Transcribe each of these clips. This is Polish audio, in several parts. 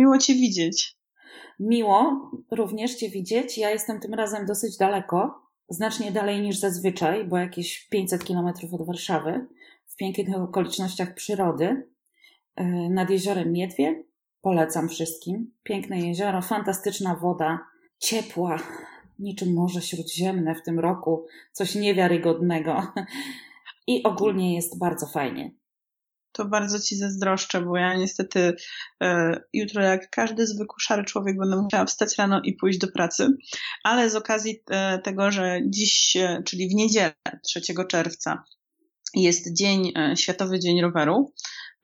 Miło Cię widzieć. Miło również Cię widzieć. Ja jestem tym razem dosyć daleko, znacznie dalej niż zazwyczaj, bo jakieś 500 kilometrów od Warszawy, w pięknych okolicznościach przyrody, e, nad jeziorem Miedwie. Polecam wszystkim. Piękne jezioro, fantastyczna woda, ciepła, niczym Morze Śródziemne w tym roku, coś niewiarygodnego. I ogólnie jest bardzo fajnie to bardzo ci zazdroszczę, bo ja niestety e, jutro, jak każdy zwykły szary człowiek, będę musiała wstać rano i pójść do pracy. Ale z okazji e, tego, że dziś, e, czyli w niedzielę 3 czerwca, jest dzień, e, Światowy Dzień Roweru,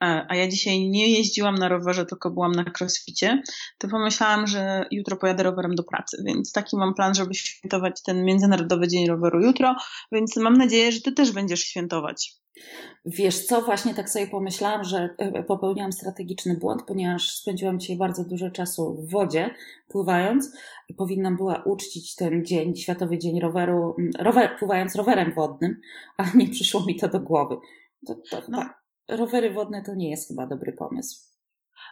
e, a ja dzisiaj nie jeździłam na rowerze, tylko byłam na crossficie, to pomyślałam, że jutro pojadę rowerem do pracy, więc taki mam plan, żeby świętować ten Międzynarodowy Dzień Roweru jutro, więc mam nadzieję, że ty też będziesz świętować. Wiesz co, właśnie tak sobie pomyślałam, że e, popełniłam strategiczny błąd, ponieważ spędziłam dzisiaj bardzo dużo czasu w wodzie, pływając i powinnam była uczcić ten dzień, Światowy Dzień Roweru, rower, pływając rowerem wodnym, ale nie przyszło mi to do głowy. To, to, no. tak, rowery wodne to nie jest chyba dobry pomysł.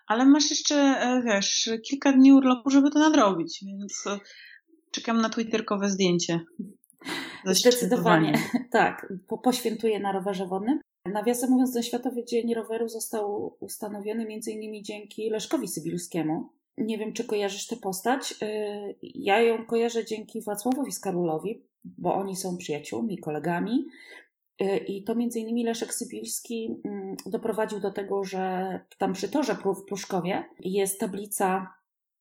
Ale masz jeszcze, e, wiesz, kilka dni urlopu, żeby to nadrobić, więc e, czekam na twitterkowe zdjęcie. Zdecydowanie, tak. Po, poświętuję na rowerze wodnym. Nawiasem mówiąc, ten Światowy Dzień Roweru został ustanowiony innymi dzięki Leszkowi Sybilskiemu. Nie wiem, czy kojarzysz tę postać. Y, ja ją kojarzę dzięki Wacławowi Skarulowi, bo oni są przyjaciółmi, kolegami. Y, I to między innymi Leszek Sybilski mm, doprowadził do tego, że tam przy torze w Pruszkowie jest tablica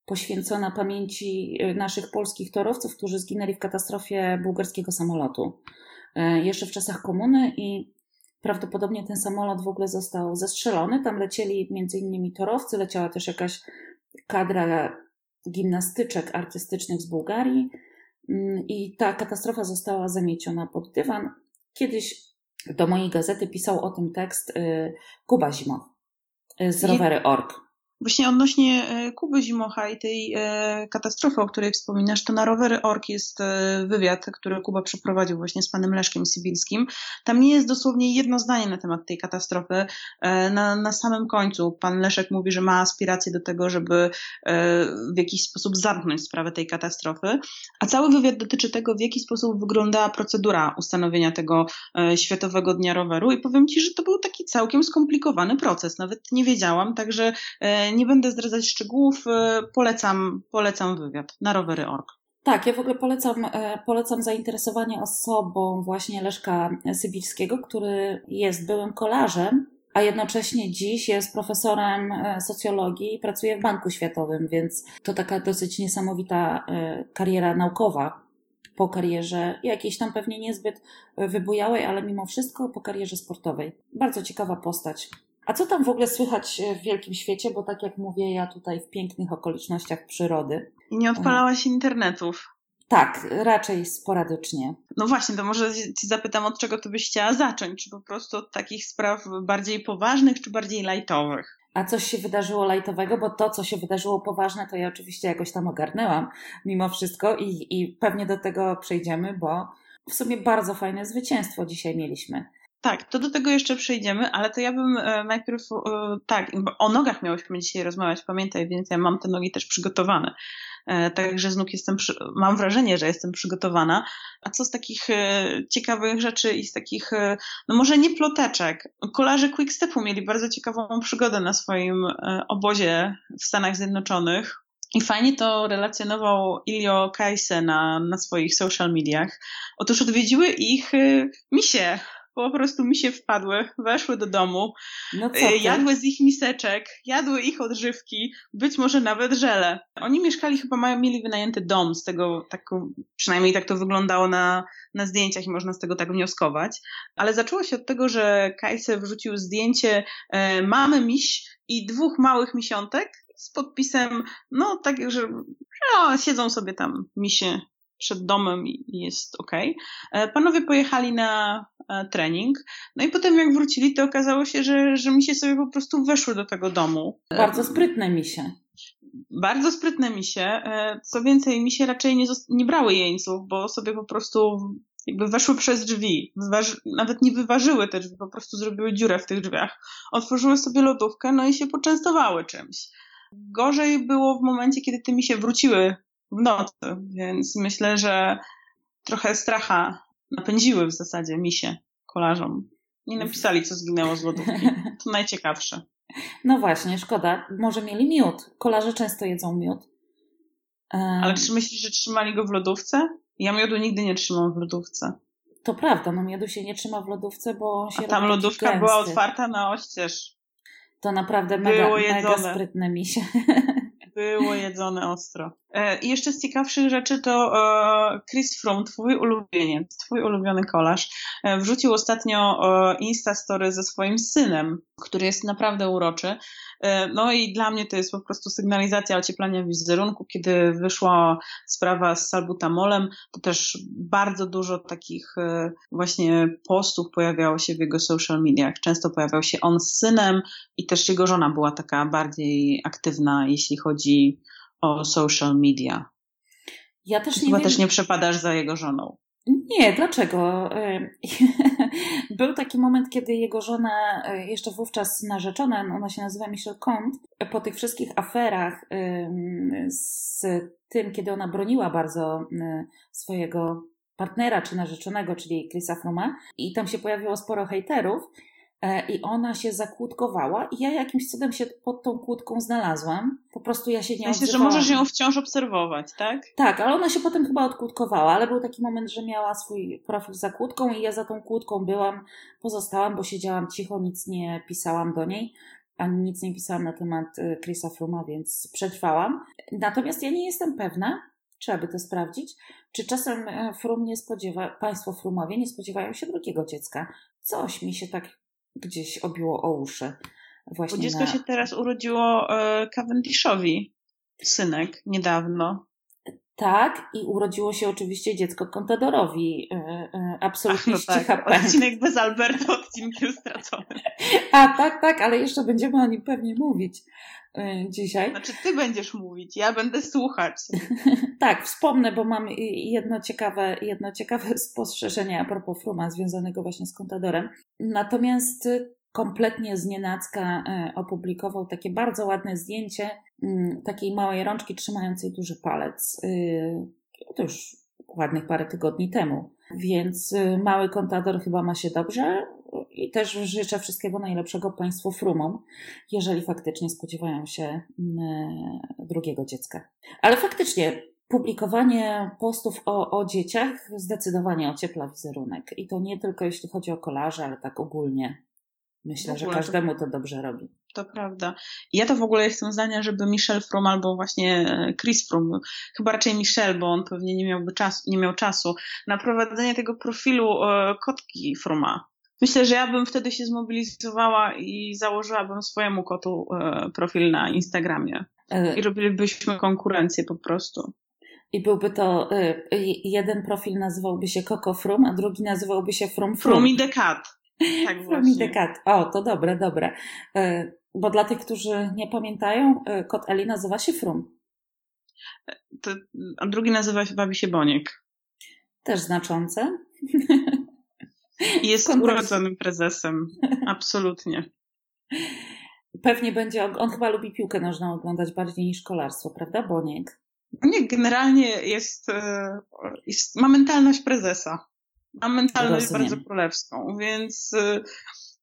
poświęcona pamięci e, naszych polskich torowców, którzy zginęli w katastrofie bułgarskiego samolotu. E, jeszcze w czasach komuny i prawdopodobnie ten samolot w ogóle został zestrzelony. Tam lecieli między innymi torowcy, leciała też jakaś kadra gimnastyczek artystycznych z Bułgarii mm, i ta katastrofa została zamieciona pod dywan. Kiedyś do mojej gazety pisał o tym tekst e, Kuba Zimow z rowery.org. Właśnie odnośnie e, Kuby Zimocha i tej e, katastrofy, o której wspominasz, to na rowery Ork jest e, wywiad, który Kuba przeprowadził właśnie z panem Leszkiem Sibilskim. Tam nie jest dosłownie jedno zdanie na temat tej katastrofy. Na, na samym końcu pan Leszek mówi, że ma aspiracje do tego, żeby w jakiś sposób zamknąć sprawę tej katastrofy, a cały wywiad dotyczy tego, w jaki sposób wyglądała procedura ustanowienia tego Światowego Dnia Roweru i powiem Ci, że to był taki całkiem skomplikowany proces. Nawet nie wiedziałam, także nie będę zdradzać szczegółów, e, polecam, polecam wywiad na rowery.org. Tak, ja w ogóle polecam, e, polecam zainteresowanie osobą właśnie Leszka Sybilskiego, który jest byłym kolarzem, a jednocześnie dziś jest profesorem e, socjologii i pracuje w Banku Światowym, więc to taka dosyć niesamowita kariera naukowa po karierze jakiejś tam pewnie niezbyt wybujałej, ale mimo wszystko po karierze sportowej. Bardzo ciekawa postać. A co tam w ogóle słychać w wielkim świecie? Bo tak jak mówię, ja tutaj w pięknych okolicznościach przyrody. I nie odpalałaś internetów. Tak, raczej sporadycznie. No właśnie, to może Ci zapytam, od czego to byś chciała zacząć? Czy po prostu od takich spraw bardziej poważnych, czy bardziej lajtowych? A coś się wydarzyło lajtowego, bo to, co się wydarzyło poważne, to ja oczywiście jakoś tam ogarnęłam mimo wszystko i, i pewnie do tego przejdziemy, bo w sumie bardzo fajne zwycięstwo dzisiaj mieliśmy. Tak, to do tego jeszcze przejdziemy, ale to ja bym e, najpierw, e, tak, o nogach miałyśmy dzisiaj rozmawiać, pamiętaj, więc ja mam te nogi też przygotowane. E, także z nóg jestem, mam wrażenie, że jestem przygotowana. A co z takich ciekawych rzeczy i z takich, no może nie ploteczek. Kolarze Quickstepu mieli bardzo ciekawą przygodę na swoim obozie w Stanach Zjednoczonych. I fajnie to relacjonował Ilio Kajse na, na swoich social mediach. Otóż odwiedziły ich misie po prostu mi się wpadły, weszły do domu, no y, jadły z ich miseczek, jadły ich odżywki, być może nawet żele. Oni mieszkali, chyba mają, mieli wynajęty dom z tego, tak, przynajmniej tak to wyglądało na, na zdjęciach i można z tego tak wnioskować. Ale zaczęło się od tego, że Kajse wrzucił zdjęcie e, mamy miś i dwóch małych misiątek z podpisem, no tak, że no, siedzą sobie tam misie przed domem i jest ok. E, panowie pojechali na trening, no i potem jak wrócili, to okazało się, że, że misie sobie po prostu weszły do tego domu. Bardzo sprytne misie. Bardzo sprytne misie. E, co więcej, misie raczej nie, nie brały jeńców, bo sobie po prostu jakby weszły przez drzwi, Wyważy, nawet nie wyważyły te drzwi, po prostu zrobiły dziurę w tych drzwiach. Otworzyły sobie lodówkę, no i się poczęstowały czymś. Gorzej było w momencie, kiedy te misie wróciły w nocy, więc myślę, że trochę stracha napędziły w zasadzie misie kolarzom. Nie napisali, co zginęło z lodówki. To najciekawsze. No właśnie, szkoda. Może mieli miód. Kolarze często jedzą miód. Ale czy myślisz, że trzymali go w lodówce? Ja miodu nigdy nie trzymam w lodówce. To prawda, no miodu się nie trzyma w lodówce, bo się A tam lodówka była otwarta na oścież. To naprawdę mega, mega sprytne misie. Było jedzone ostro. E, I jeszcze z ciekawszych rzeczy to e, Chris Froome, twój ulubieniec, twój ulubiony kolarz, e, wrzucił ostatnio Instastory ze swoim synem, który jest naprawdę uroczy. No i dla mnie to jest po prostu sygnalizacja ocieplania wizerunku. Kiedy wyszła sprawa z salbutamolem, to też bardzo dużo takich właśnie postów pojawiało się w jego social mediach. Często pojawiał się on z synem i też jego żona była taka bardziej aktywna, jeśli chodzi o social media. Ja też nie Chyba wiem... też nie przepadasz za jego żoną. Nie, dlaczego? Był taki moment, kiedy jego żona, e, jeszcze wówczas narzeczona, ona się nazywa Michelle Comte, po tych wszystkich aferach z tym, kiedy ona broniła bardzo swojego partnera czy narzeczonego, czyli Chrisa Fruma, i tam się pojawiło sporo hejterów, i ona się zakłódkowała i ja jakimś cudem się pod tą kłódką znalazłam. Po prostu ja się nie Myślę, że możesz ją wciąż obserwować, tak? Tak, ale ona się potem chyba odkłódkowała, ale był taki moment, że miała swój profil za kłódką i ja za tą kłódką byłam, pozostałam, bo siedziałam cicho, nic nie pisałam do niej, ani nic nie pisałam na temat y, Chrisa Fruma, więc przetrwałam. Natomiast ja nie jestem pewna, trzeba by to sprawdzić, czy czasem e, Frum nie spodziewa, państwo Frumowie nie spodziewają się drugiego dziecka. Coś mi się tak gdzieś obiło o uszy. Właśnie Bo dziecko na... się teraz urodziło e, Cavendishowi, synek, niedawno. Tak, i urodziło się oczywiście dziecko Contadorowi. E, e, absolutnie Ach, no tak. Odcinek bez Alberta, odcinkiem straconym. A tak, tak, ale jeszcze będziemy o nim pewnie mówić dzisiaj. Znaczy ty będziesz mówić, ja będę słuchać. tak, wspomnę, bo mam jedno ciekawe, jedno ciekawe spostrzeżenie a propos Fruma związanego właśnie z Contadorem. Natomiast kompletnie z nienacka e, opublikował takie bardzo ładne zdjęcie mm, takiej małej rączki trzymającej duży palec. Y, to już ładnych parę tygodni temu. Więc y, mały kontador chyba ma się dobrze i też życzę wszystkiego najlepszego Państwu frumom, jeżeli faktycznie spodziewają się mm, drugiego dziecka. Ale faktycznie publikowanie postów o, o dzieciach zdecydowanie ociepla wizerunek. I to nie tylko jeśli chodzi o kolarze, ale tak ogólnie. Myślę, że każdemu to dobrze robi. To prawda. Ja to w ogóle jestem zdania, żeby Michel Frum albo właśnie e, Chris Frum, chyba raczej Michel, bo on pewnie nie miałby czasu, nie miał czasu na prowadzenie tego profilu e, kotki Fruma. Myślę, że ja bym wtedy się zmobilizowała i założyłabym swojemu kotu e, profil na Instagramie. I robilibyśmy konkurencję po prostu. I byłby to, jeden profil nazywałby się Coco Frum, a drugi nazywałby się Frum Frum. Frum i the Cat. Tak Frum the Cat. O, to dobre, dobre. Bo dla tych, którzy nie pamiętają, kot Eli nazywa się Frum. To, a drugi nazywa się, bawi się Boniek. Też znaczące. Jest urodzonym prezesem. Absolutnie. Pewnie będzie, on chyba lubi piłkę nożną oglądać bardziej niż kolarstwo, prawda, Boniek? Nie, generalnie jest, e, jest ma mentalność prezesa. Ma mentalność Rozumiem. bardzo królewską, więc e,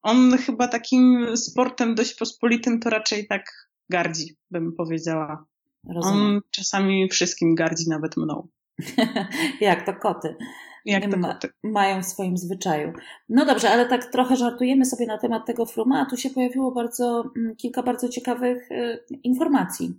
on chyba takim sportem dość pospolitym to raczej tak gardzi, bym powiedziała. Rozumiem. On czasami wszystkim gardzi, nawet mną. Jak to koty. Jak to ma, mają w swoim zwyczaju. No dobrze, ale tak trochę żartujemy sobie na temat tego fruma, a tu się pojawiło bardzo, mm, kilka bardzo ciekawych y, informacji.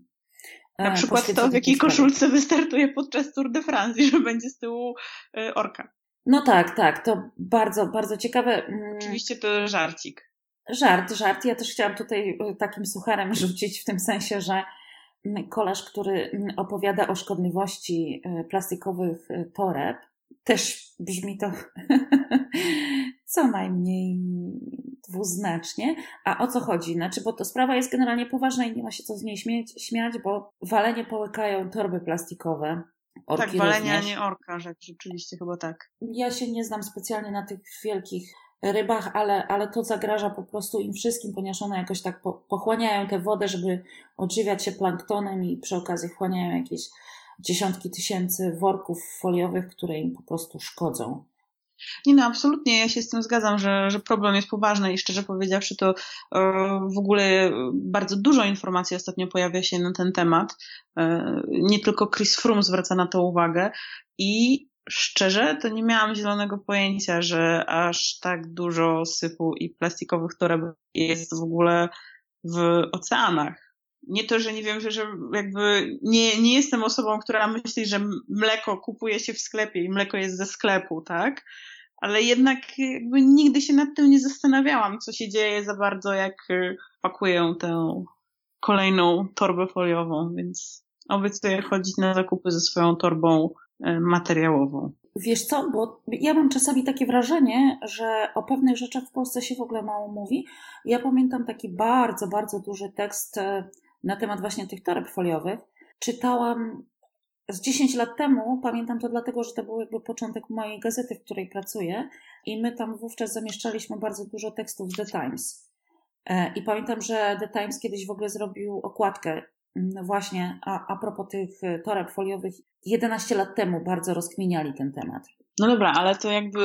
Na e, przykład to, w jakiej koszulce wystartuje podczas Tour de France i że będzie z tyłu y, orka. No tak, tak, to bardzo, bardzo ciekawe. Mm, Oczywiście to żarcik. Żart, żart. Ja też chciałam tutaj y, takim sucharem rzucić w tym sensie, że mm, kolarz, który opowiada o szkodliwości plastikowych toreb, też brzmi to co najmniej dwuznacznie. A o co chodzi? Znaczy, bo to sprawa jest generalnie poważna i nie ma się co z niej śmiać bo walenie połykają torby plastikowe. Orki tak, walenie, a nie orka, rzecz, rzeczywiście chyba tak. Ja się nie znam specjalnie na tych wielkich rybach, ale, ale to zagraża po prostu im wszystkim, ponieważ one jakoś tak po, pochłaniają tę wodę, żeby odżywiać się planktonem i przy okazji wchłaniają jakieś dziesiątki tysięcy worków foliowych, które im po prostu szkodzą. Nie no, absolutnie, ja się z tym zgadzam, że, że problem jest poważny i szczerze powiedziawszy to e, w ogóle bardzo dużo informacji ostatnio pojawia się na ten temat. E, nie tylko Chris Froome zwraca na to uwagę i szczerze to nie miałam zielonego pojęcia, że aż tak dużo sypu i plastikowych toreb jest w ogóle w oceanach. Nie to, że nie wiem, że, że jakby nie, nie jestem osobą, która myśli, że mleko kupuje się w sklepie i mleko jest ze sklepu, tak? ale jednak jakby nigdy się nad tym nie zastanawiałam, co się dzieje za bardzo, jak y, pakuję tę kolejną torbę foliową, więc obiecuję chodzić na zakupy ze swoją torbą y, materiałową. Wiesz co, bo ja mam czasami takie wrażenie, że o pewnych rzeczach w Polsce się w ogóle mało mówi. Ja pamiętam taki bardzo, bardzo duży tekst y, na temat właśnie tych toreb foliowych. Czytałam z 10 lat temu, pamiętam to dlatego, że to był jakby początek mojej gazety, w której pracuję i my tam wówczas zamieszczaliśmy bardzo dużo tekstów The Times. E, I pamiętam, że The Times kiedyś w ogóle zrobił okładkę właśnie a, a propos tych e, toreb foliowych. 11 lat temu bardzo rozkminiali ten temat. No dobra, ale to jakby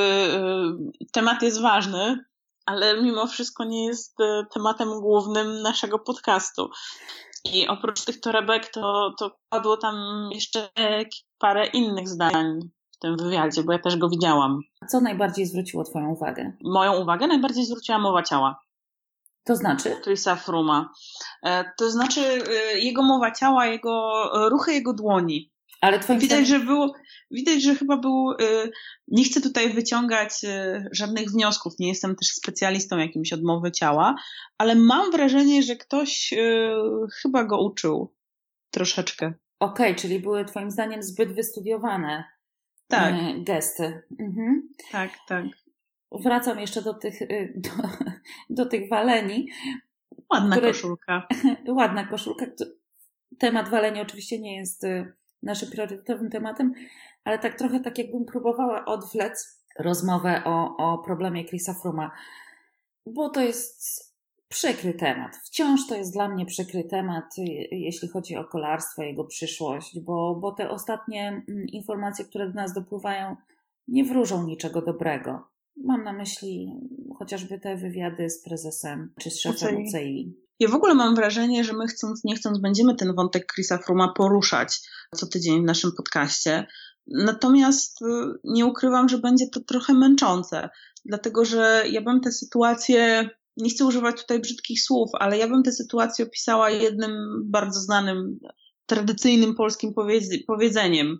y, temat jest ważny, ale mimo wszystko nie jest tematem głównym naszego podcastu. I oprócz tych torebek to, to padło tam jeszcze parę innych zdań w tym wywiadzie, bo ja też go widziałam. Co najbardziej zwróciło Twoją uwagę? Moją uwagę najbardziej zwróciła mowa ciała. To znaczy? Chrisa Fruma. E, to znaczy e, jego mowa ciała, jego ruchy jego dłoni. Ale twoim widać, że było, widać, że chyba był, y, nie chcę tutaj wyciągać y, żadnych wniosków, nie jestem też specjalistą jakimś odmowy ciała, ale mam wrażenie, że ktoś y, chyba go uczył troszeczkę. Okej, okay, czyli były twoim zdaniem zbyt wystudiowane tak. gesty. Mhm. Tak, tak. Wracam jeszcze do tych, do, do tych waleni. Ładna które, koszulka. Ładna koszulka. Temat waleni oczywiście nie jest naszym priorytetowym tematem, ale tak trochę tak jakbym próbowała odwlec rozmowę o, o problemie Chrisa Fruma, bo to jest przykry temat. Wciąż to jest dla mnie przykry temat, jeśli chodzi o kolarstwo, jego przyszłość, bo, bo te ostatnie mm, informacje, które do nas dopływają, nie wróżą niczego dobrego. Mam na myśli chociażby te wywiady z prezesem czy z szefem UCI. Ja w ogóle mam wrażenie, że my chcąc, nie chcąc, będziemy ten wątek Chrisa Fruma poruszać co tydzień w naszym podcaście. Natomiast y, nie ukrywam, że będzie to trochę męczące, dlatego że ja bym tę sytuację, nie chcę używać tutaj brzydkich słów, ale ja bym tę sytuację opisała jednym bardzo znanym, tradycyjnym polskim powiedzeniem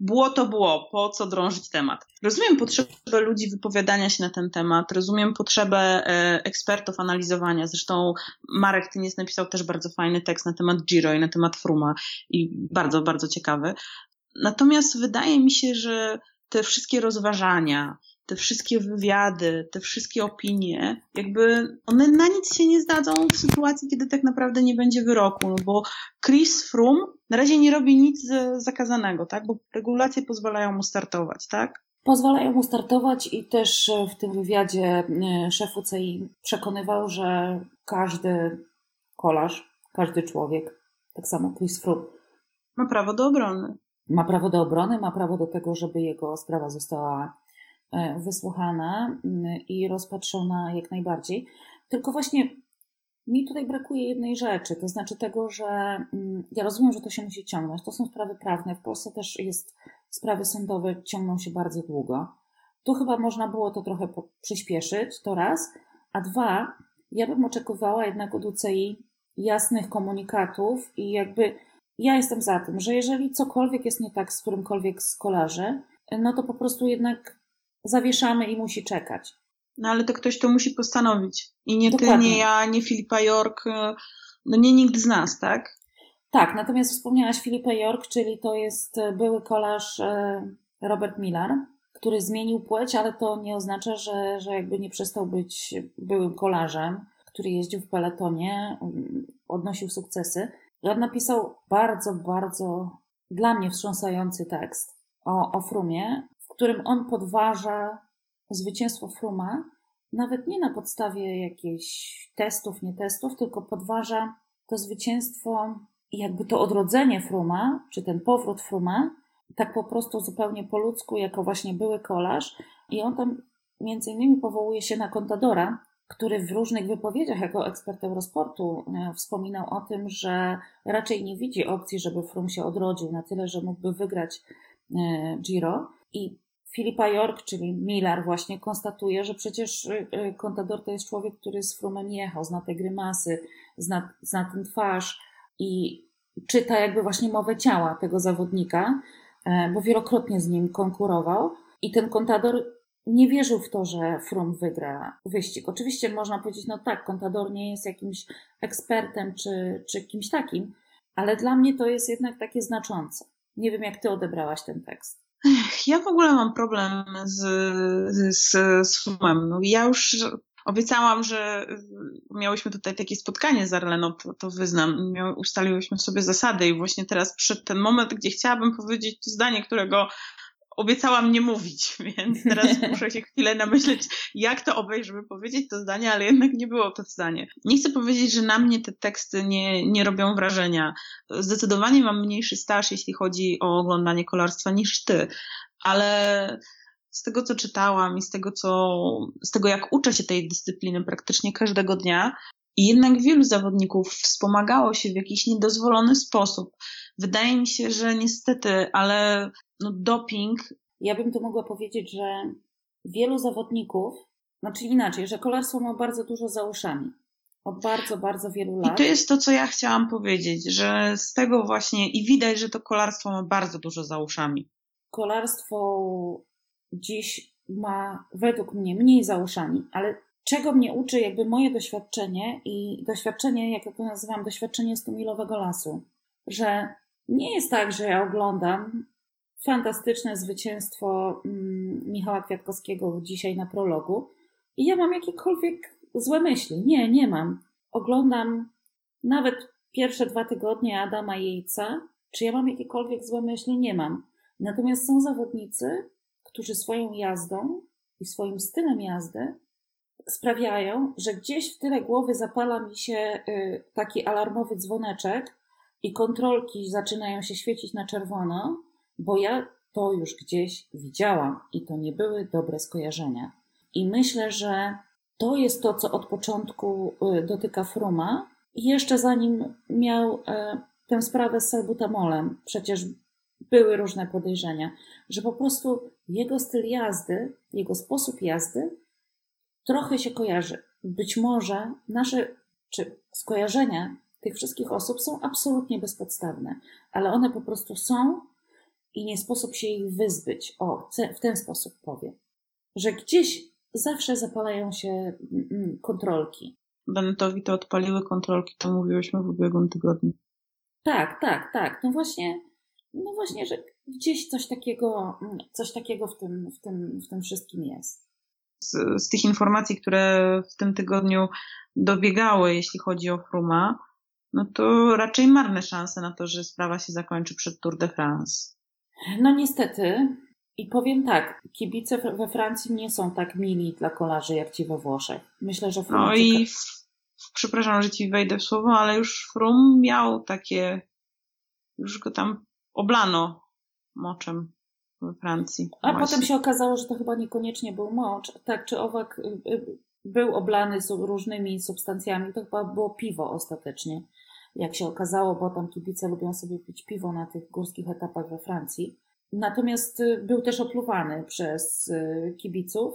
było to było, po co drążyć temat. Rozumiem potrzebę ludzi wypowiadania się na ten temat, rozumiem potrzebę e, ekspertów analizowania. Zresztą Marek Tyniec napisał też bardzo fajny tekst na temat Giro i na temat Fruma i bardzo, bardzo ciekawy. Natomiast wydaje mi się, że te wszystkie rozważania, te wszystkie wywiady, te wszystkie opinie, jakby one na nic się nie zdadzą w sytuacji, kiedy tak naprawdę nie będzie wyroku, no bo Chris Froome na razie nie robi nic zakazanego, tak? Bo regulacje pozwalają mu startować, tak? Pozwalają mu startować i też w tym wywiadzie e, szef UCI przekonywał, że każdy kolarz, każdy człowiek, tak samo Chris Froome, ma prawo do obrony. Ma prawo do obrony, ma prawo do tego, żeby jego sprawa została E, wysłuchana mm, i rozpatrzona jak najbardziej. Tylko właśnie mi tutaj brakuje jednej rzeczy, to znaczy tego, że mm, ja rozumiem, że to się musi ciągnąć. To są sprawy prawne. W Polsce też jest sprawy sądowe, ciągną się bardzo długo. Tu chyba można było to trochę przyspieszyć, to raz. A dwa, ja bym oczekiwała jednak od UCI jasnych komunikatów i jakby ja jestem za tym, że jeżeli cokolwiek jest nie tak z którymkolwiek z kolarzy, no to po prostu jednak zawieszamy i musi czekać. No ale to ktoś to musi postanowić. I nie Dokładnie. ty, nie ja, nie Filipa York, e, no nie nikt z nas, tak? Tak, natomiast wspomniałaś Filipa York, czyli to jest e, były kolarz e, Robert Miller, który zmienił płeć, ale to nie oznacza, że, że jakby nie przestał być byłym kolarzem, który jeździł w peletonie, mm, odnosił sukcesy. I on napisał bardzo, bardzo dla mnie wstrząsający tekst o, o Frumie, którym on podważa zwycięstwo Fruma nawet nie na podstawie jakichś testów, nie testów, tylko podważa to zwycięstwo, jakby to odrodzenie Fruma, czy ten powrót Fruma, tak po prostu zupełnie po ludzku, jako właśnie były kolarz. I on tam między innymi powołuje się na Contadora, który w różnych wypowiedziach jako ekspert Eurosportu e, wspominał o tym, że raczej nie widzi opcji, żeby Frum się odrodził na tyle, że mógłby wygrać e, Giro. I Filipa York, czyli Miller właśnie konstatuje, że przecież e, Contador to jest człowiek, który z Frumem jechał, zna te grymasy, zna, zna ten twarz i czyta jakby właśnie mowę ciała tego zawodnika, bo wielokrotnie z nim konkurował. I ten Contador nie wierzył w to, że Frum wygra wyścig. Oczywiście można powiedzieć, no tak, Contador nie jest jakimś ekspertem czy, czy kimś takim, ale dla mnie to jest jednak takie znaczące. Nie wiem, jak ty odebrałaś ten tekst. Ja w ogóle mam problem z, z, z Frumem. No, ja już obiecałam, że miałyśmy tutaj takie spotkanie z Arleną, to, to wyznam. Ustaliłyśmy sobie zasady i właśnie teraz przyszedł ten moment, gdzie chciałabym powiedzieć zdanie, którego obiecałam nie mówić, więc teraz muszę się chwilę namyśleć, jak to obejść, żeby powiedzieć to zdanie, ale jednak nie było to zdanie. Nie chcę powiedzieć, że na mnie te teksty nie, nie robią wrażenia. Zdecydowanie mam mniejszy staż, jeśli chodzi o oglądanie kolarstwa niż ty, ale z tego, co czytałam i z tego, co, z tego, jak uczę się tej dyscypliny praktycznie każdego dnia, i jednak wielu zawodników wspomagało się w jakiś niedozwolony sposób. Wydaje mi się, że niestety, ale no doping. Ja bym tu mogła powiedzieć, że wielu zawodników, znaczy inaczej, że kolarstwo ma bardzo dużo za uszami. Od bardzo, bardzo wielu lat. I to jest to, co ja chciałam powiedzieć, że z tego właśnie i widać, że to kolarstwo ma bardzo dużo za uszami. Kolarstwo dziś ma według mnie mniej za uszami, ale czego mnie uczy jakby moje doświadczenie i doświadczenie, jak ja to nazywam, doświadczenie stumilowego lasu, że nie jest tak, że ja oglądam fantastyczne zwycięstwo mm, Michała Kwiatkowskiego dzisiaj na prologu i ja mam jakiekolwiek złe myśli. Nie, nie mam. Oglądam nawet pierwsze dwa tygodnie Adama Jejca. Czy ja mam jakiekolwiek złe myśli? Nie mam. Natomiast są zawodnicy, którzy swoją jazdą i swoim stylem jazdy sprawiają, że gdzieś w tyle głowy zapala mi się y, taki alarmowy dzwoneczek i kontrolki zaczynają się świecić na czerwono, bo ja to już gdzieś widziałam i to nie były dobre skojarzenia. I myślę, że to jest to, co od początku y, dotyka Fruma. Jeszcze zanim miał y, tę sprawę z salbutamolem, przecież były różne podejrzenia, że po prostu jego styl jazdy, jego sposób jazdy trochę się kojarzy. Być może nasze czy skojarzenia tych wszystkich osób są absolutnie bezpodstawne, ale one po prostu są i nie sposób się ich wyzbyć. O, w ten sposób powiem, że gdzieś zawsze zapalają się mm, mm, kontrolki. Benetowi to odpaliły kontrolki, to mówiłyśmy w ubiegłym tygodniu. Tak, tak, tak. No właśnie, no właśnie, że gdzieś coś takiego, mm, coś takiego w tym, w tym, w tym wszystkim jest. Z, z tych informacji, które w tym tygodniu dobiegały, jeśli chodzi o Fruma, no to raczej marne szanse na to, że sprawa się zakończy przed Tour de France. No niestety. I powiem tak, kibice we Francji nie są tak mili dla kolarzy jak ci we Włoszech. Myślę, że Frum... No i przepraszam, że ci wejdę w słowo, ale już Frum miał takie, już go tam oblano moczem we Francji. A właśnie. potem się okazało, że to chyba niekoniecznie był mocz. Tak czy owak y, y, był oblany z różnymi substancjami. To chyba było piwo ostatecznie jak się okazało, bo tam kibice lubią sobie pić piwo na tych górskich etapach we Francji. Natomiast y, był też opluwany przez kibiców.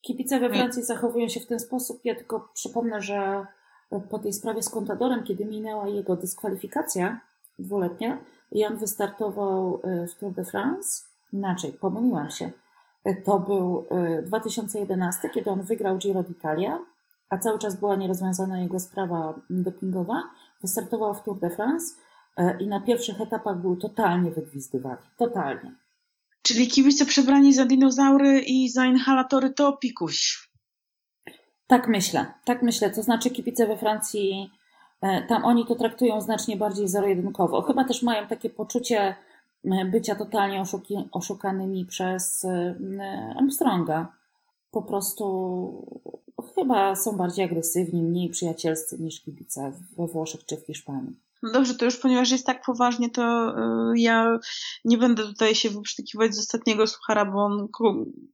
Kibice we Francji zachowują się w ten sposób. Ja tylko przypomnę, że po tej sprawie z Contadorem, kiedy minęła jego dyskwalifikacja dwuletnia, on wystartował w Tour de France. Inaczej, pomyliłam się. To był 2011, kiedy on wygrał Giro d'Italia, a cały czas była nierozwiązana jego sprawa dopingowa. Wystartował w Tour de France e, i na pierwszych etapach był totalnie wygwizdywany. Totalnie. Czyli kibice przebrani za dinozaury i za inhalatory to pikuś. Tak myślę, tak myślę. To znaczy kibice we Francji, e, tam oni to traktują znacznie bardziej zero-jedynkowo. Chyba też mają takie poczucie e, bycia totalnie oszuki, oszukanymi przez Armstronga. Po prostu chyba są bardziej agresywni, mniej przyjacielscy niż kibice we Włoszech czy w Hiszpanii. No dobrze, to już ponieważ jest tak poważnie, to ja nie będę tutaj się wyprztykiwać z ostatniego suchara, bo on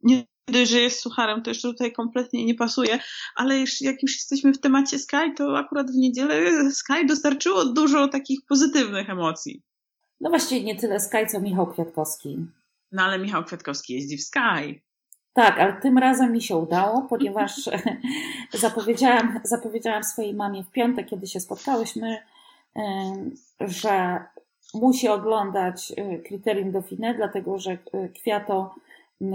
nie że jest sucharem, to jeszcze tutaj kompletnie nie pasuje, ale jak już jesteśmy w temacie Sky, to akurat w niedzielę Sky dostarczyło dużo takich pozytywnych emocji. No właściwie nie tyle Sky, co Michał Kwiatkowski. No ale Michał Kwiatkowski jeździ w Sky. Tak, ale tym razem mi się udało, ponieważ zapowiedziałam, zapowiedziałam swojej mamie w piątek, kiedy się spotkałyśmy, że musi oglądać e, kryterium Dauphiné, dlatego że e, Kwiato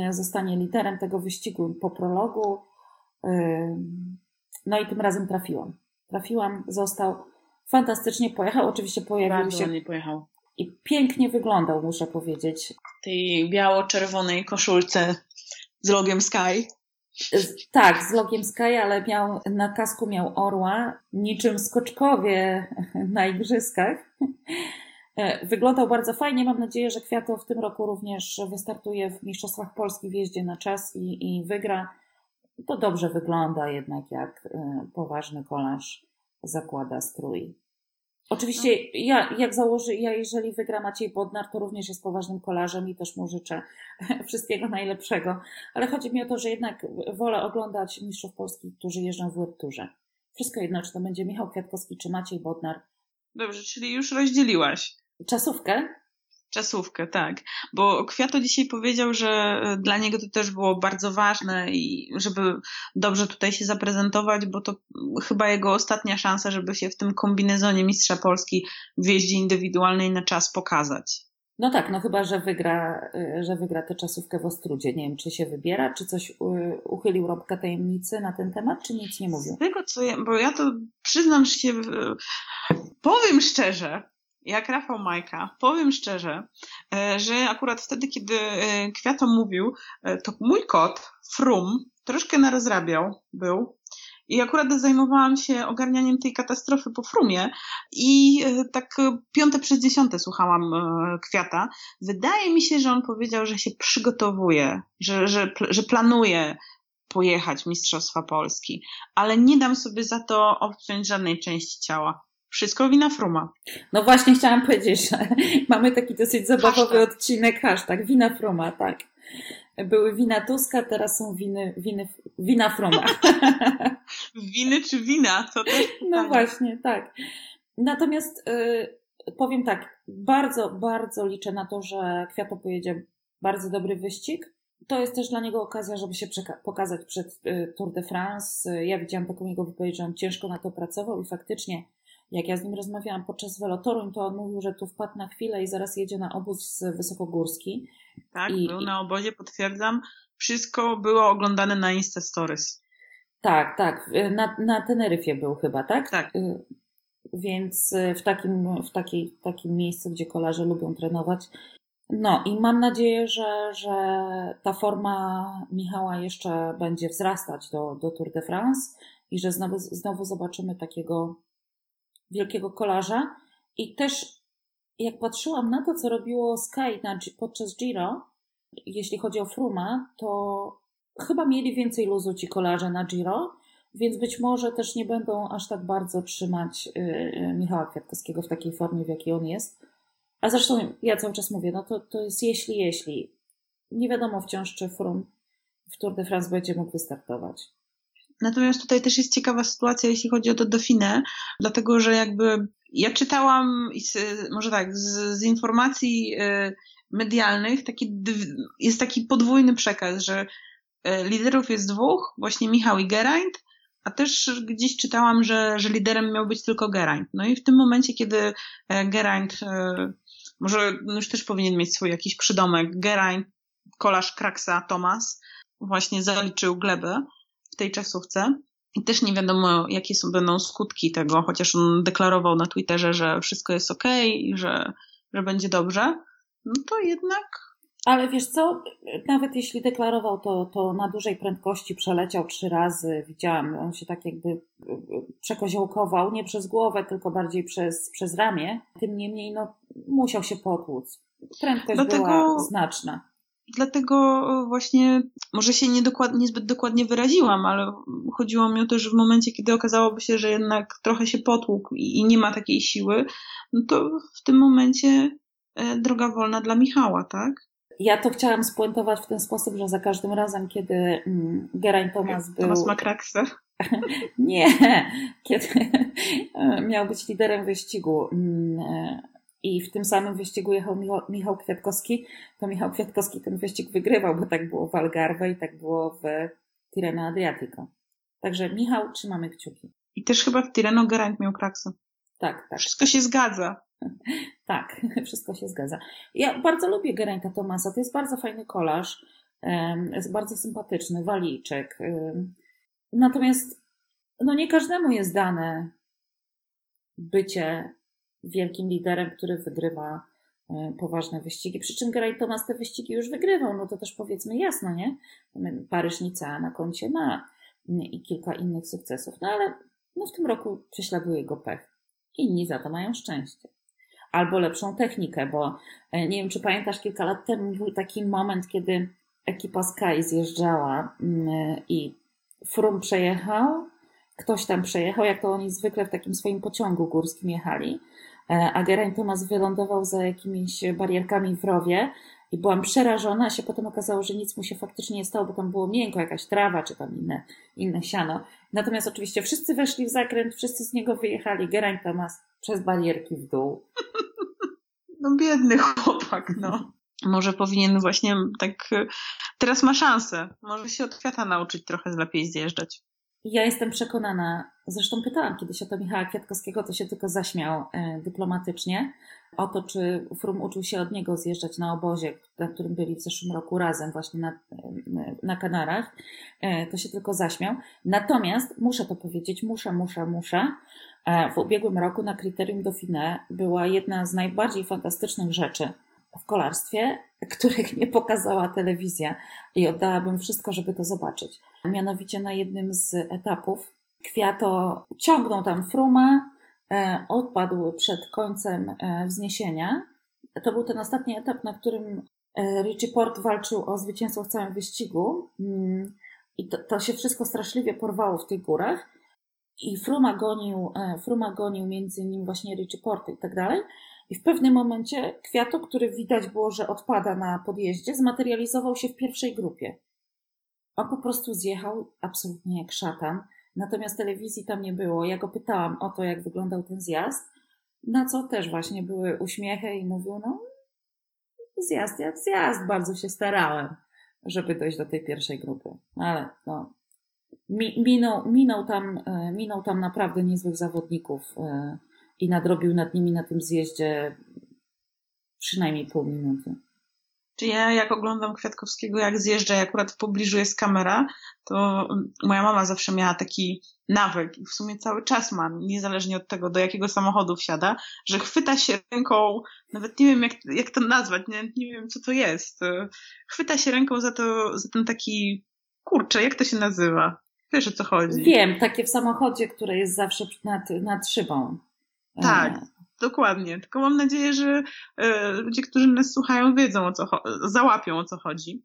zostanie liderem tego wyścigu po prologu. No i tym razem trafiłam. Trafiłam, został fantastycznie pojechał. Oczywiście pojawił Bardzo się. pojechał. I pięknie wyglądał, muszę powiedzieć. Tej biało-czerwonej koszulce z logiem Sky. Tak, z logiem Sky, ale miał, na kasku miał orła, niczym skoczkowie na igrzyskach. E, wyglądał bardzo fajnie. Mam nadzieję, że Kwiato w tym roku również wystartuje w Mistrzostwach Polski w jeździe na czas i, i wygra. To dobrze wygląda jednak, jak e, poważny kolarz zakłada strój. Oczywiście, no. ja, jak założy, ja jeżeli wygra Maciej Bodnar, to również jest poważnym kolarzem i też mu życzę wszystkiego najlepszego. Ale chodzi mi o to, że jednak wolę oglądać mistrzów Polski, którzy jeżdżą w Turze. Wszystko jedno, czy to będzie Michał Kwiatkowski, czy Maciej Bodnar. Dobrze, czyli już rozdzieliłaś. Czasówkę? Czasówkę, tak. Bo Kwiato dzisiaj powiedział, że e, dla niego to też było bardzo ważne i żeby dobrze tutaj się zaprezentować, bo to chyba jego ostatnia szansa, żeby się w tym kombinezonie Mistrza Polski w jeździe indywidualnej na czas pokazać. No tak, no chyba, że wygra, e, że wygra tę czasówkę w Ostrudzie. Nie wiem, czy się wybiera, czy coś uchylił Robka tajemnicy na ten temat, czy nic nie mówił. Z tego co ja, bo ja to przyznam się, powiem szczerze, jak Rafał Majka, powiem szczerze, e, że akurat wtedy, kiedy e, Kwiato mówił, e, to mój kot, Frum, troszkę narozrabiał był. I akurat zajmowałam się ogarnianiem tej katastrofy po Frumie i tak piąte przez dziesiąte słuchałam Kwiata. Wydaje mi się, że on powiedział, że się przygotowuje, że, że, że planuje pojechać Mistrzostwa Polski, ale nie dam sobie za to obciąć żadnej części ciała. Wszystko wina Fruma. No właśnie chciałam powiedzieć, że mamy taki dosyć zabawowy hashtag. odcinek, hashtag wina Fruma, tak. Były wina Tuska, teraz są winy, winy wina Fruma. Winy czy wina? To też No właśnie, tak. Natomiast y, powiem tak, bardzo, bardzo liczę na to, że Kwiato pojedzie bardzo dobry wyścig. To jest też dla niego okazja, żeby się pokazać przed y, Tour de France. Ja widziałam taką jego wypowiedź, że on ciężko na to pracował i faktycznie jak ja z nim rozmawiałam podczas Velotoru, to on mówił, że tu wpadł na chwilę i zaraz jedzie na obóz wysokogórski. Tak, I, był na obozie, potwierdzam. Wszystko było oglądane na Insta Stories. Tak, tak. Na, na Teneryfie był chyba, tak? Tak. Y, więc y, w takim, w takiej, takim miejscu, gdzie kolarze lubią trenować. No i mam nadzieję, że, że ta forma Michała jeszcze będzie wzrastać do, do Tour de France i że znowu, znowu zobaczymy takiego wielkiego kolarza. I też jak patrzyłam na to, co robiło Sky na, podczas Giro, jeśli chodzi o Fruma, to chyba mieli więcej luzu ci kolarze na Giro, więc być może też nie będą aż tak bardzo trzymać yy, Michała Kwiatkowskiego w takiej formie, w jakiej on jest. A zresztą ja cały czas mówię, no to, to jest jeśli, jeśli. Nie wiadomo wciąż, czy Frum w Tour de France będzie mógł wystartować. Natomiast tutaj też jest ciekawa sytuacja, jeśli chodzi o to Dauphiné, dlatego że jakby ja czytałam, może tak, z, z informacji y, medialnych taki, jest taki podwójny przekaz, że y, liderów jest dwóch, właśnie Michał i Geraint, a też gdzieś czytałam, że, że liderem miał być tylko Geraint. No i w tym momencie, kiedy y, Geraint, może już też powinien mieć swój jakiś przydomek, Geraint, kolarz Kraksa Thomas, właśnie zaliczył glebę, tej czasówce. I też nie wiadomo, jakie są, będą skutki tego, chociaż on deklarował na Twitterze, że wszystko jest ok, że, że będzie dobrze. No to jednak. Ale wiesz co, nawet jeśli deklarował to, to na dużej prędkości przeleciał trzy razy. Widziałam, on się tak jakby przekoziołkował, nie przez głowę, tylko bardziej przez, przez ramię. Tym niemniej, no, musiał się potłuc. Prędkość Dlatego... była znaczna. Dlatego właśnie może się nie niezbyt dokładnie wyraziłam, ale chodziło mi o to, że w momencie, kiedy okazałoby się, że jednak trochę się potłukł i, i nie ma takiej siły, no to w tym momencie e, droga wolna dla Michała, tak? Ja to chciałam spuentować w ten sposób, że za każdym razem, kiedy mm, Geraint Thomas był... Thomas ma kraksę. nie, kiedy miał być liderem wyścigu mm, e, i w tym samym wyścigu jechał Michał, Michał Kwiatkowski, to Michał Kwiatkowski ten wyścig wygrywał, bo tak było w Algarve i tak było w Tirreno Adriatico. Także Michał, trzymamy kciuki. I też chyba w Tirreno Geraint miał kraksę. Tak, tak. Wszystko się zgadza. Tak, wszystko się zgadza. Ja bardzo lubię Geraint'a Tomasa. To jest bardzo fajny kolarz. Jest bardzo sympatyczny, walijczek. Natomiast no nie każdemu jest dane bycie wielkim liderem, który wygrywa e, poważne wyścigi. Przy czym Geraint Thomas te wyścigi już wygrywał, no to też powiedzmy jasno, nie? Paryż Nica na koncie ma i kilka innych sukcesów, no ale no w tym roku prześladuje go pech. Inni za to mają szczęście. Albo lepszą technikę, bo e, nie wiem, czy pamiętasz, kilka lat temu był taki moment, kiedy ekipa Sky zjeżdżała mm, i Frum przejechał, ktoś tam przejechał, jak to oni zwykle w takim swoim pociągu górskim jechali, e, a Geraint Thomas wylądował za jakimiś barierkami w rowie i byłam przerażona, a się potem okazało, że nic mu się faktycznie nie stało, bo tam było miękko, jakaś trawa czy tam inne, inne siano. Natomiast oczywiście wszyscy weszli w zakręt, wszyscy z niego wyjechali, Geraint Thomas przez barierki w dół. No biedny chłopak, no. Może powinien właśnie tak, teraz ma szansę, może się od kwiata nauczyć trochę lepiej zjeżdżać. Ja jestem przekonana, zresztą pytałam kiedyś o to Michała Kwiatkowskiego, to się tylko zaśmiał e, dyplomatycznie, o to, czy Frum uczył się od niego zjeżdżać na obozie, na którym byli w zeszłym roku razem właśnie na, e, na Kanarach. E, to się tylko zaśmiał. Natomiast muszę to powiedzieć, muszę, muszę, muszę. W ubiegłym roku na Kryterium Dauphiné była jedna z najbardziej fantastycznych rzeczy w kolarstwie, których nie pokazała telewizja i oddałabym wszystko, żeby to zobaczyć. Mianowicie na jednym z etapów Kwiato ciągnął tam fruma, e, odpadł przed końcem e, wzniesienia. To był ten ostatni etap, na którym e, Richie Port walczył o zwycięstwo w całym wyścigu. Mm, I to, to się wszystko straszliwie porwało w tych górach. I Fruma gonił, Fruma gonił między nim właśnie Richie Port i tak dalej. I w pewnym momencie Kwiato, który widać było, że odpada na podjeździe, zmaterializował się w pierwszej grupie. On po prostu zjechał absolutnie jak szatan. Natomiast telewizji tam nie było. Ja go pytałam o to, jak wyglądał ten zjazd, na co też właśnie były uśmiechy i mówił, no zjazd jak zjazd, bardzo się starałem, żeby dojść do tej pierwszej grupy. Ale no, minął, minął, tam, e, minął tam naprawdę niezłych zawodników e, i nadrobił nad nimi na tym zjeździe przynajmniej pół minuty. Czy ja jak oglądam Kwiatkowskiego, jak zjeżdża i akurat w pobliżu jest kamera, to moja mama zawsze miała taki nawyk i w sumie cały czas mam, niezależnie od tego, do jakiego samochodu wsiada, że chwyta się ręką, nawet nie wiem jak, jak to nazwać, nie, nie wiem co to jest, chwyta się ręką za to, za ten taki, kurczę, jak to się nazywa? Wiesz o co chodzi? Wiem, takie w samochodzie, które jest zawsze nad, nad szybą. Tak, e. dokładnie. Tylko mam nadzieję, że e, ludzie, którzy nas słuchają, wiedzą o co załapią o co chodzi.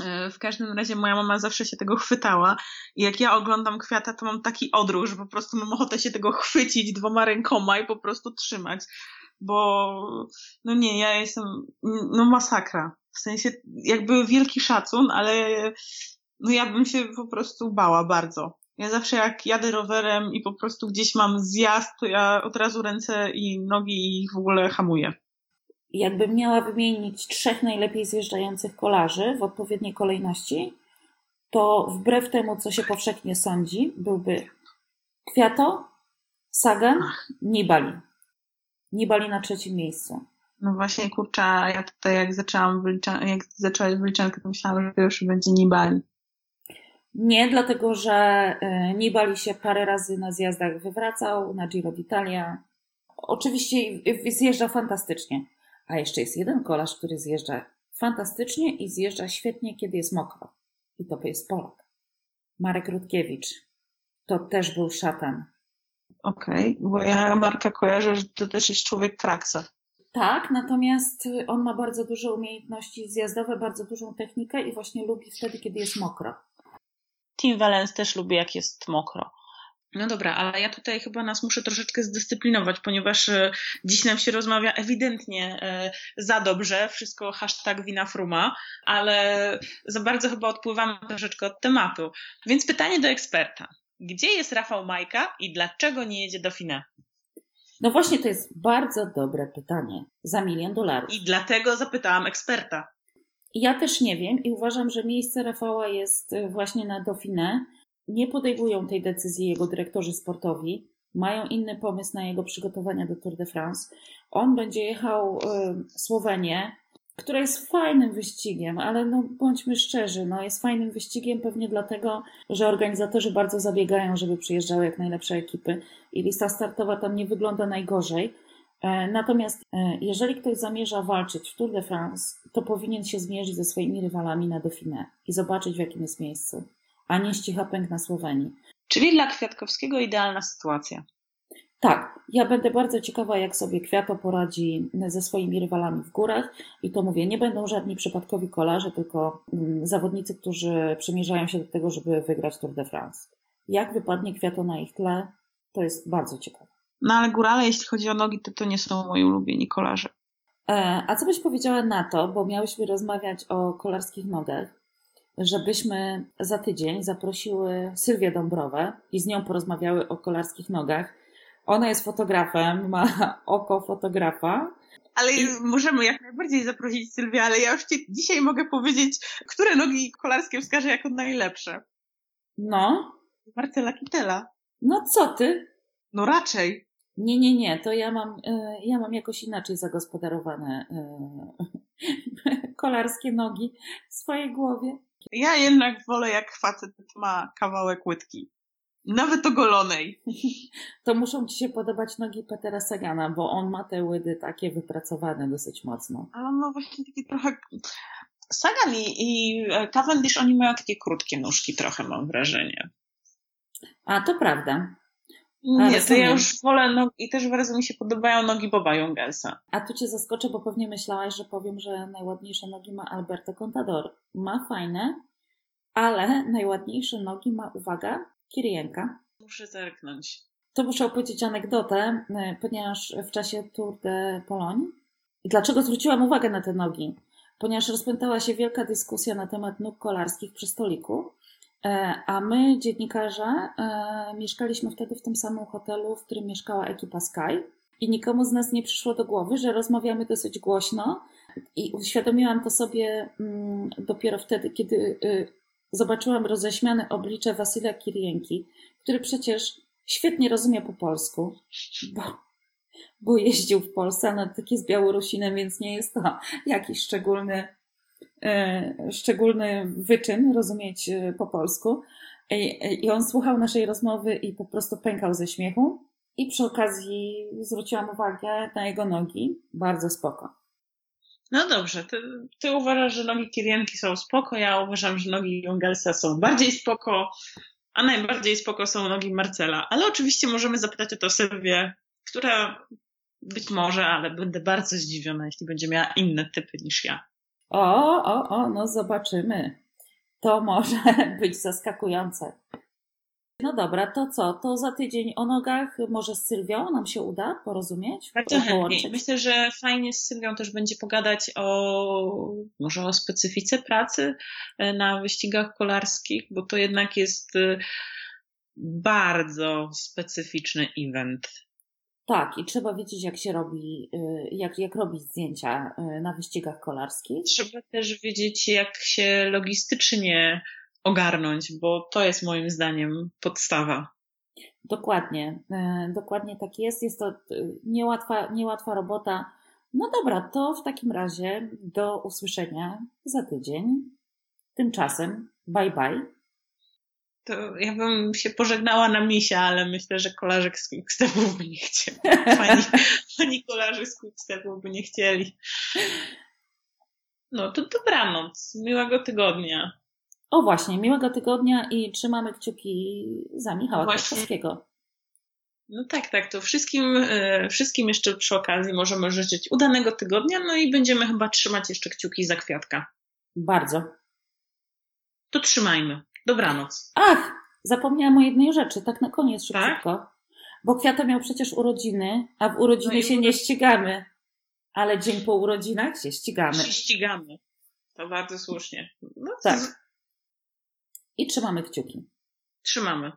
E, w każdym razie moja mama zawsze się tego chwytała i jak ja oglądam kwiata, to mam taki odruch, że po prostu mam ochotę się tego chwycić dwoma rękoma i po prostu trzymać, bo no nie, ja jestem, no masakra. W sensie jakby wielki szacun, ale no ja bym się po prostu bała bardzo. Ja zawsze jak jadę rowerem i po prostu gdzieś mam zjazd, to ja od razu ręce i nogi i w ogóle hamuję. Jakbym miała wymienić trzech najlepiej zjeżdżających kolarzy w odpowiedniej kolejności, to wbrew temu, co się powszechnie sądzi, byłby Kwiato, Sagan, Nibali. Nibali na trzecim miejscu. No właśnie, kurczę, ja tutaj jak zaczęłam jak zaczęłaś wyliczankę, to myślałam, że to już będzie Nibali. Nie, dlatego że e, Nibali się parę razy na zjazdach wywracał, na Giro d'Italia. Oczywiście zjeżdża fantastycznie. A jeszcze jest jeden kolarz, który zjeżdża fantastycznie i zjeżdża świetnie, kiedy jest mokro. I to jest Polak. Marek Rutkiewicz. To też był szatan. Okej, okay, bo ja Marka kojarzę, że to też jest człowiek kraksa. Tak, natomiast on ma bardzo duże umiejętności zjazdowe, bardzo dużą technikę i właśnie lubi wtedy, kiedy jest mokro. Team Valence też lubi, jak jest mokro. No dobra, ale ja tutaj chyba nas muszę troszeczkę zdyscyplinować, ponieważ e, dziś nam się rozmawia ewidentnie e, za dobrze, wszystko hashtag wina fruma, ale za bardzo chyba odpływamy troszeczkę od tematu. Więc pytanie do eksperta. Gdzie jest Rafał Majka i dlaczego nie jedzie do Fine? No właśnie, to jest bardzo dobre pytanie. Za milion dolarów. I dlatego zapytałam eksperta. Ja też nie wiem i uważam, że miejsce Rafała jest e, właśnie na Dauphiné. Nie podejmują tej decyzji jego dyrektorzy sportowi. Mają inny pomysł na jego przygotowania do Tour de France. On będzie jechał y, Słowenię, która jest fajnym wyścigiem, ale no bądźmy szczerzy, no jest fajnym wyścigiem pewnie dlatego, że organizatorzy bardzo zabiegają, żeby przyjeżdżały jak najlepsze ekipy i lista startowa tam nie wygląda najgorzej. E, natomiast e, jeżeli ktoś zamierza walczyć w Tour de France, to powinien się zmierzyć ze swoimi rywalami na Dauphiné i zobaczyć w jakim jest miejscu, a nie ścicha pęk na Słowenii. Czyli dla Kwiatkowskiego idealna sytuacja. Tak, ja będę bardzo ciekawa, jak sobie Kwiato poradzi ze swoimi rywalami w górach. I to mówię, nie będą żadni przypadkowi kolarze, tylko mm, zawodnicy, którzy przymierzają się do tego, żeby wygrać Tour de France. Jak wypadnie Kwiato na ich tle, to jest bardzo ciekawe. No ale górale, jeśli chodzi o nogi, to to nie są moi ulubieni kolarze. E, a co byś powiedziała na to, bo miałyśmy rozmawiać o kolarskich nogach, żebyśmy za tydzień zaprosiły Sylwię Dąbrowę i z nią porozmawiały o kolarskich nogach. Ona jest fotografem, ma oko fotografa. Ale I... możemy jak najbardziej zaprosić Sylwię, ale ja już ci dzisiaj mogę powiedzieć, które nogi kolarskie wskażę jako najlepsze. No. Marcela Kitela. No co ty? No raczej. Nie, nie, nie, to ja mam, e, ja mam jakoś inaczej zagospodarowane e, kolarskie nogi w swojej głowie. Ja jednak wolę, jak facet ma kawałek łydki. Nawet ogolonej. To muszą ci się podobać nogi Petera Sagana, bo on ma te łydy takie wypracowane dosyć mocno. Ale on ma właśnie takie trochę... Sagan i, i Cavendish, oni mają takie krótkie nóżki trochę, mam wrażenie. A, to prawda. Nie, to ja już wolę nogi i też bardzo mi się podobają nogi Boba Jungelsa. A tu cię zaskoczę, bo pewnie myślałaś, że powiem, że najładniejsze nogi ma Alberto Contador. Ma fajne, ale najładniejsze nogi ma, uwaga, Kirienka. Muszę zerknąć. To muszę opowiedzieć anegdotę, e, ponieważ w czasie Tour de Pologne. I dlaczego zwróciłam uwagę na te nogi? Ponieważ rozpętała się wielka dyskusja na temat nóg kolarskich przy stoliku. E, a my, dziennikarze, e, mieszkaliśmy wtedy w tym samym hotelu, w którym mieszkała ekipa Sky. I nikomu z nas nie przyszło do głowy, że rozmawiamy dosyć głośno. I uświadomiłam to sobie mm, dopiero wtedy, kiedy y, zobaczyłam roześmiane oblicze Wasyla Kirienki, który przecież świetnie rozumie po polsku, bo, bo jeździł w Polsce, no tak jest Białorusinem, więc nie jest to jakiś szczególny szczególny wyczyn rozumieć e, po polsku. I on słuchał naszej rozmowy i po prostu pękał ze śmiechu. I przy okazji zwróciłam uwagę na jego nogi. Bardzo spoko. No dobrze, ty, ty uważasz, że nogi Kirienki są spoko, ja uważam, że nogi Jungelsa są bardziej spoko, a najbardziej spoko są nogi Marcela. Ale oczywiście możemy zapytać o to Sylwię, która być może, ale będę bardzo zdziwiona, jeśli będzie miała inne typy niż ja. O, o, o, no zobaczymy. To może być zaskakujące. No dobra, to co? To za tydzień o nogach może z Sylwią nam się uda porozumieć? Bardzo chętnie. Myślę, że fajnie z Sylwią też będzie pogadać o może o specyfice pracy e, na wyścigach kolarskich, bo to jednak jest e, bardzo specyficzny event. Tak, i trzeba wiedzieć, jak się robi, y, jak, jak robić zdjęcia y, na wyścigach kolarskich. Trzeba też wiedzieć, jak się logistycznie ogarnąć, bo to jest moim zdaniem podstawa. Dokładnie, y, dokładnie tak jest. Jest to niełatwa, niełatwa robota. No dobra, to w takim razie do usłyszenia za tydzień. Tymczasem, bye bye to ja bym się pożegnała na misia, ale myślę, że kolarzek z Quickstepów by nie chcieli. Pani, pani kolarzy z Quickstepów by nie chcieli. No to dobranoc. Miłego tygodnia. O właśnie, miłego tygodnia i trzymamy kciuki za Michała Kwiatkowskiego. No tak, tak. To wszystkim, e, wszystkim jeszcze przy okazji możemy życzyć udanego tygodnia, no i będziemy chyba trzymać jeszcze kciuki za kwiatka. Bardzo. To trzymajmy. Dobranoc. Ach, zapomniałam o jednej rzeczy, tak na koniec szybciutko. Tak? Bo kwiata miał przecież urodziny, a w urodziny no się nie ścigamy. Ale dzień po urodzinach się ścigamy. Się ścigamy. To bardzo słusznie. No, tak. I trzymamy kciuki. Trzymamy.